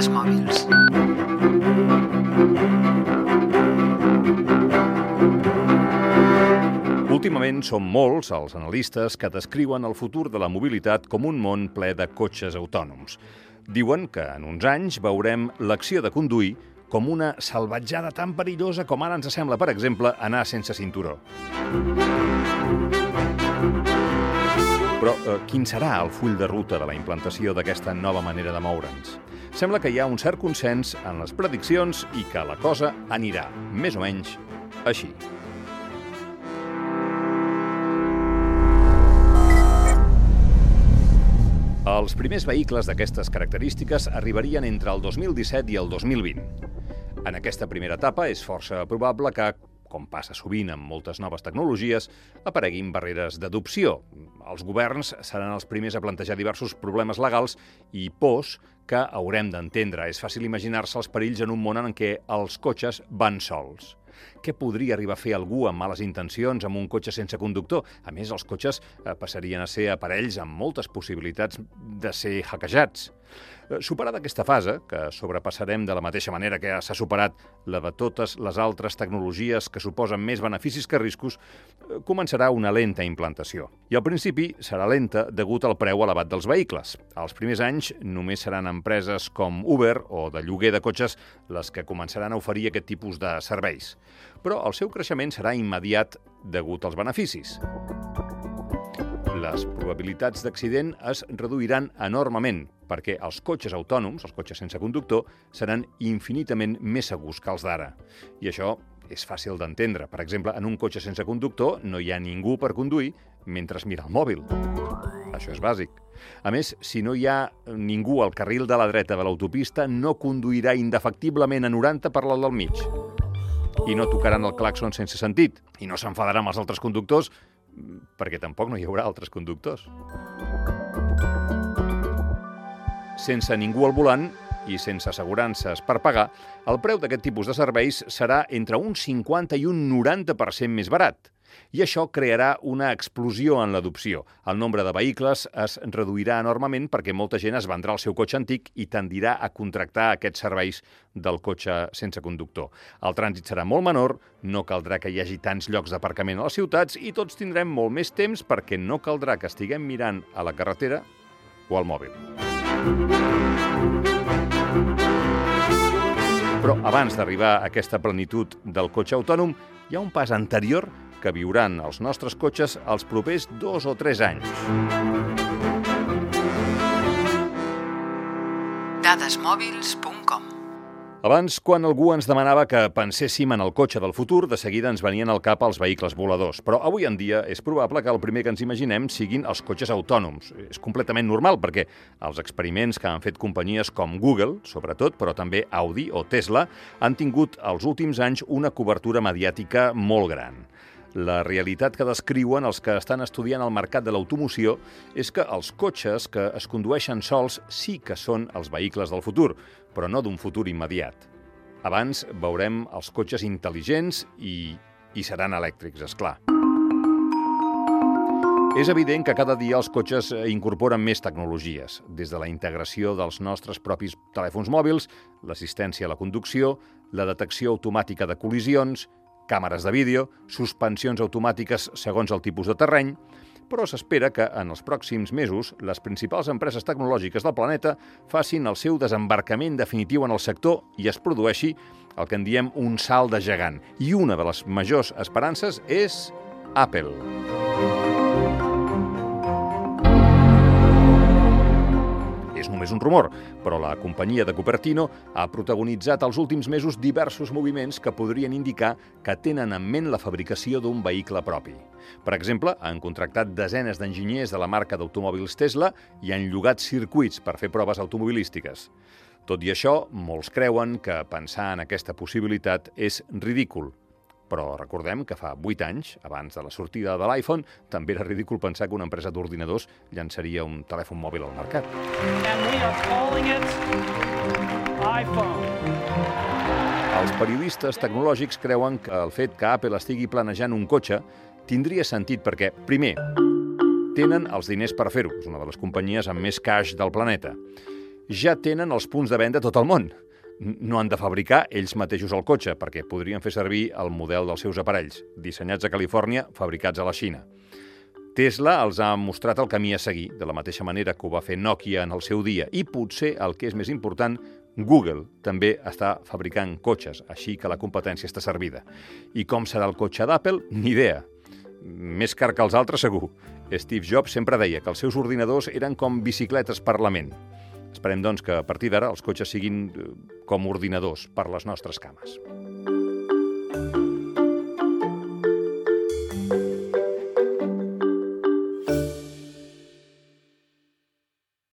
Dades mòbils. Últimament són molts els analistes que descriuen el futur de la mobilitat com un món ple de cotxes autònoms. Diuen que en uns anys veurem l'acció de conduir com una salvatjada tan perillosa com ara ens sembla, per exemple, anar sense cinturó. Però eh, quin serà el full de ruta de la implantació d'aquesta nova manera de moure'ns? Sembla que hi ha un cert consens en les prediccions i que la cosa anirà, més o menys, així. Els primers vehicles d'aquestes característiques arribarien entre el 2017 i el 2020. En aquesta primera etapa és força probable que, com passa sovint amb moltes noves tecnologies, apareguin barreres d'adopció. Els governs seran els primers a plantejar diversos problemes legals i pors que haurem d'entendre. És fàcil imaginar-se els perills en un món en què els cotxes van sols. Què podria arribar a fer algú amb males intencions amb un cotxe sense conductor? A més, els cotxes eh, passarien a ser aparells amb moltes possibilitats de ser hackejats. Eh, Superada aquesta fase, que sobrepassarem de la mateixa manera que s'ha superat la de totes les altres tecnologies que suposen més beneficis que riscos, eh, començarà una lenta implantació. I al principi serà lenta degut al preu elevat dels vehicles. Els primers anys només seran empreses com Uber o de lloguer de cotxes les que començaran a oferir aquest tipus de serveis. Però el seu creixement serà immediat degut als beneficis les probabilitats d'accident es reduiran enormement perquè els cotxes autònoms, els cotxes sense conductor, seran infinitament més segurs que els d'ara. I això és fàcil d'entendre. Per exemple, en un cotxe sense conductor no hi ha ningú per conduir mentre es mira el mòbil. Això és bàsic. A més, si no hi ha ningú al carril de la dreta de l'autopista, no conduirà indefectiblement a 90 per l'alt del mig. I no tocaran el claxon sense sentit. I no s'enfadarà amb els altres conductors perquè tampoc no hi haurà altres conductors. Sense ningú al volant i sense assegurances per pagar, el preu d'aquest tipus de serveis serà entre un 50 i un 90% més barat. I això crearà una explosió en l'adopció. El nombre de vehicles es reduirà enormement perquè molta gent es vendrà el seu cotxe antic i tendirà a contractar aquests serveis del cotxe sense conductor. El trànsit serà molt menor, no caldrà que hi hagi tants llocs d'aparcament a les ciutats i tots tindrem molt més temps perquè no caldrà que estiguem mirant a la carretera o al mòbil. Però abans d'arribar a aquesta plenitud del cotxe autònom, hi ha un pas anterior que viuran els nostres cotxes els propers dos o tres anys. Dadesmòbils.com Abans, quan algú ens demanava que penséssim en el cotxe del futur, de seguida ens venien al cap els vehicles voladors. Però avui en dia és probable que el primer que ens imaginem siguin els cotxes autònoms. És completament normal, perquè els experiments que han fet companyies com Google, sobretot, però també Audi o Tesla, han tingut els últims anys una cobertura mediàtica molt gran. La realitat que descriuen els que estan estudiant el mercat de l'automoció és que els cotxes que es condueixen sols sí que són els vehicles del futur, però no d'un futur immediat. Abans veurem els cotxes intel·ligents i, i seran elèctrics, és clar. És evident que cada dia els cotxes incorporen més tecnologies, des de la integració dels nostres propis telèfons mòbils, l'assistència a la conducció, la detecció automàtica de col·lisions, càmeres de vídeo, suspensions automàtiques segons el tipus de terreny, però s'espera que en els pròxims mesos les principals empreses tecnològiques del planeta facin el seu desembarcament definitiu en el sector i es produeixi el que en diem un salt de gegant. I una de les majors esperances és Apple. És només un rumor, però la companyia de Cupertino ha protagonitzat els últims mesos diversos moviments que podrien indicar que tenen en ment la fabricació d'un vehicle propi. Per exemple, han contractat desenes d'enginyers de la marca d'automòbils Tesla i han llogat circuits per fer proves automobilístiques. Tot i això, molts creuen que pensar en aquesta possibilitat és ridícul, però recordem que fa 8 anys, abans de la sortida de l'iPhone, també era ridícul pensar que una empresa d'ordinadors llançaria un telèfon mòbil al mercat. and we are calling it iPhone. Els periodistes tecnològics creuen que el fet que Apple estigui planejant un cotxe tindria sentit perquè, primer, tenen els diners per fer-ho, és una de les companyies amb més cash del planeta. ja tenen els punts de venda a tot el món. No han de fabricar ells mateixos el cotxe, perquè podrien fer servir el model dels seus aparells, dissenyats a Califòrnia, fabricats a la Xina. Tesla els ha mostrat el camí a seguir, de la mateixa manera que ho va fer Nokia en el seu dia, i potser, el que és més important, Google també està fabricant cotxes, així que la competència està servida. I com serà el cotxe d'Apple? Ni idea. Més car que els altres, segur. Steve Jobs sempre deia que els seus ordinadors eren com bicicletes per la ment. Esperem, doncs, que a partir d'ara els cotxes siguin eh, com ordinadors per les nostres cames.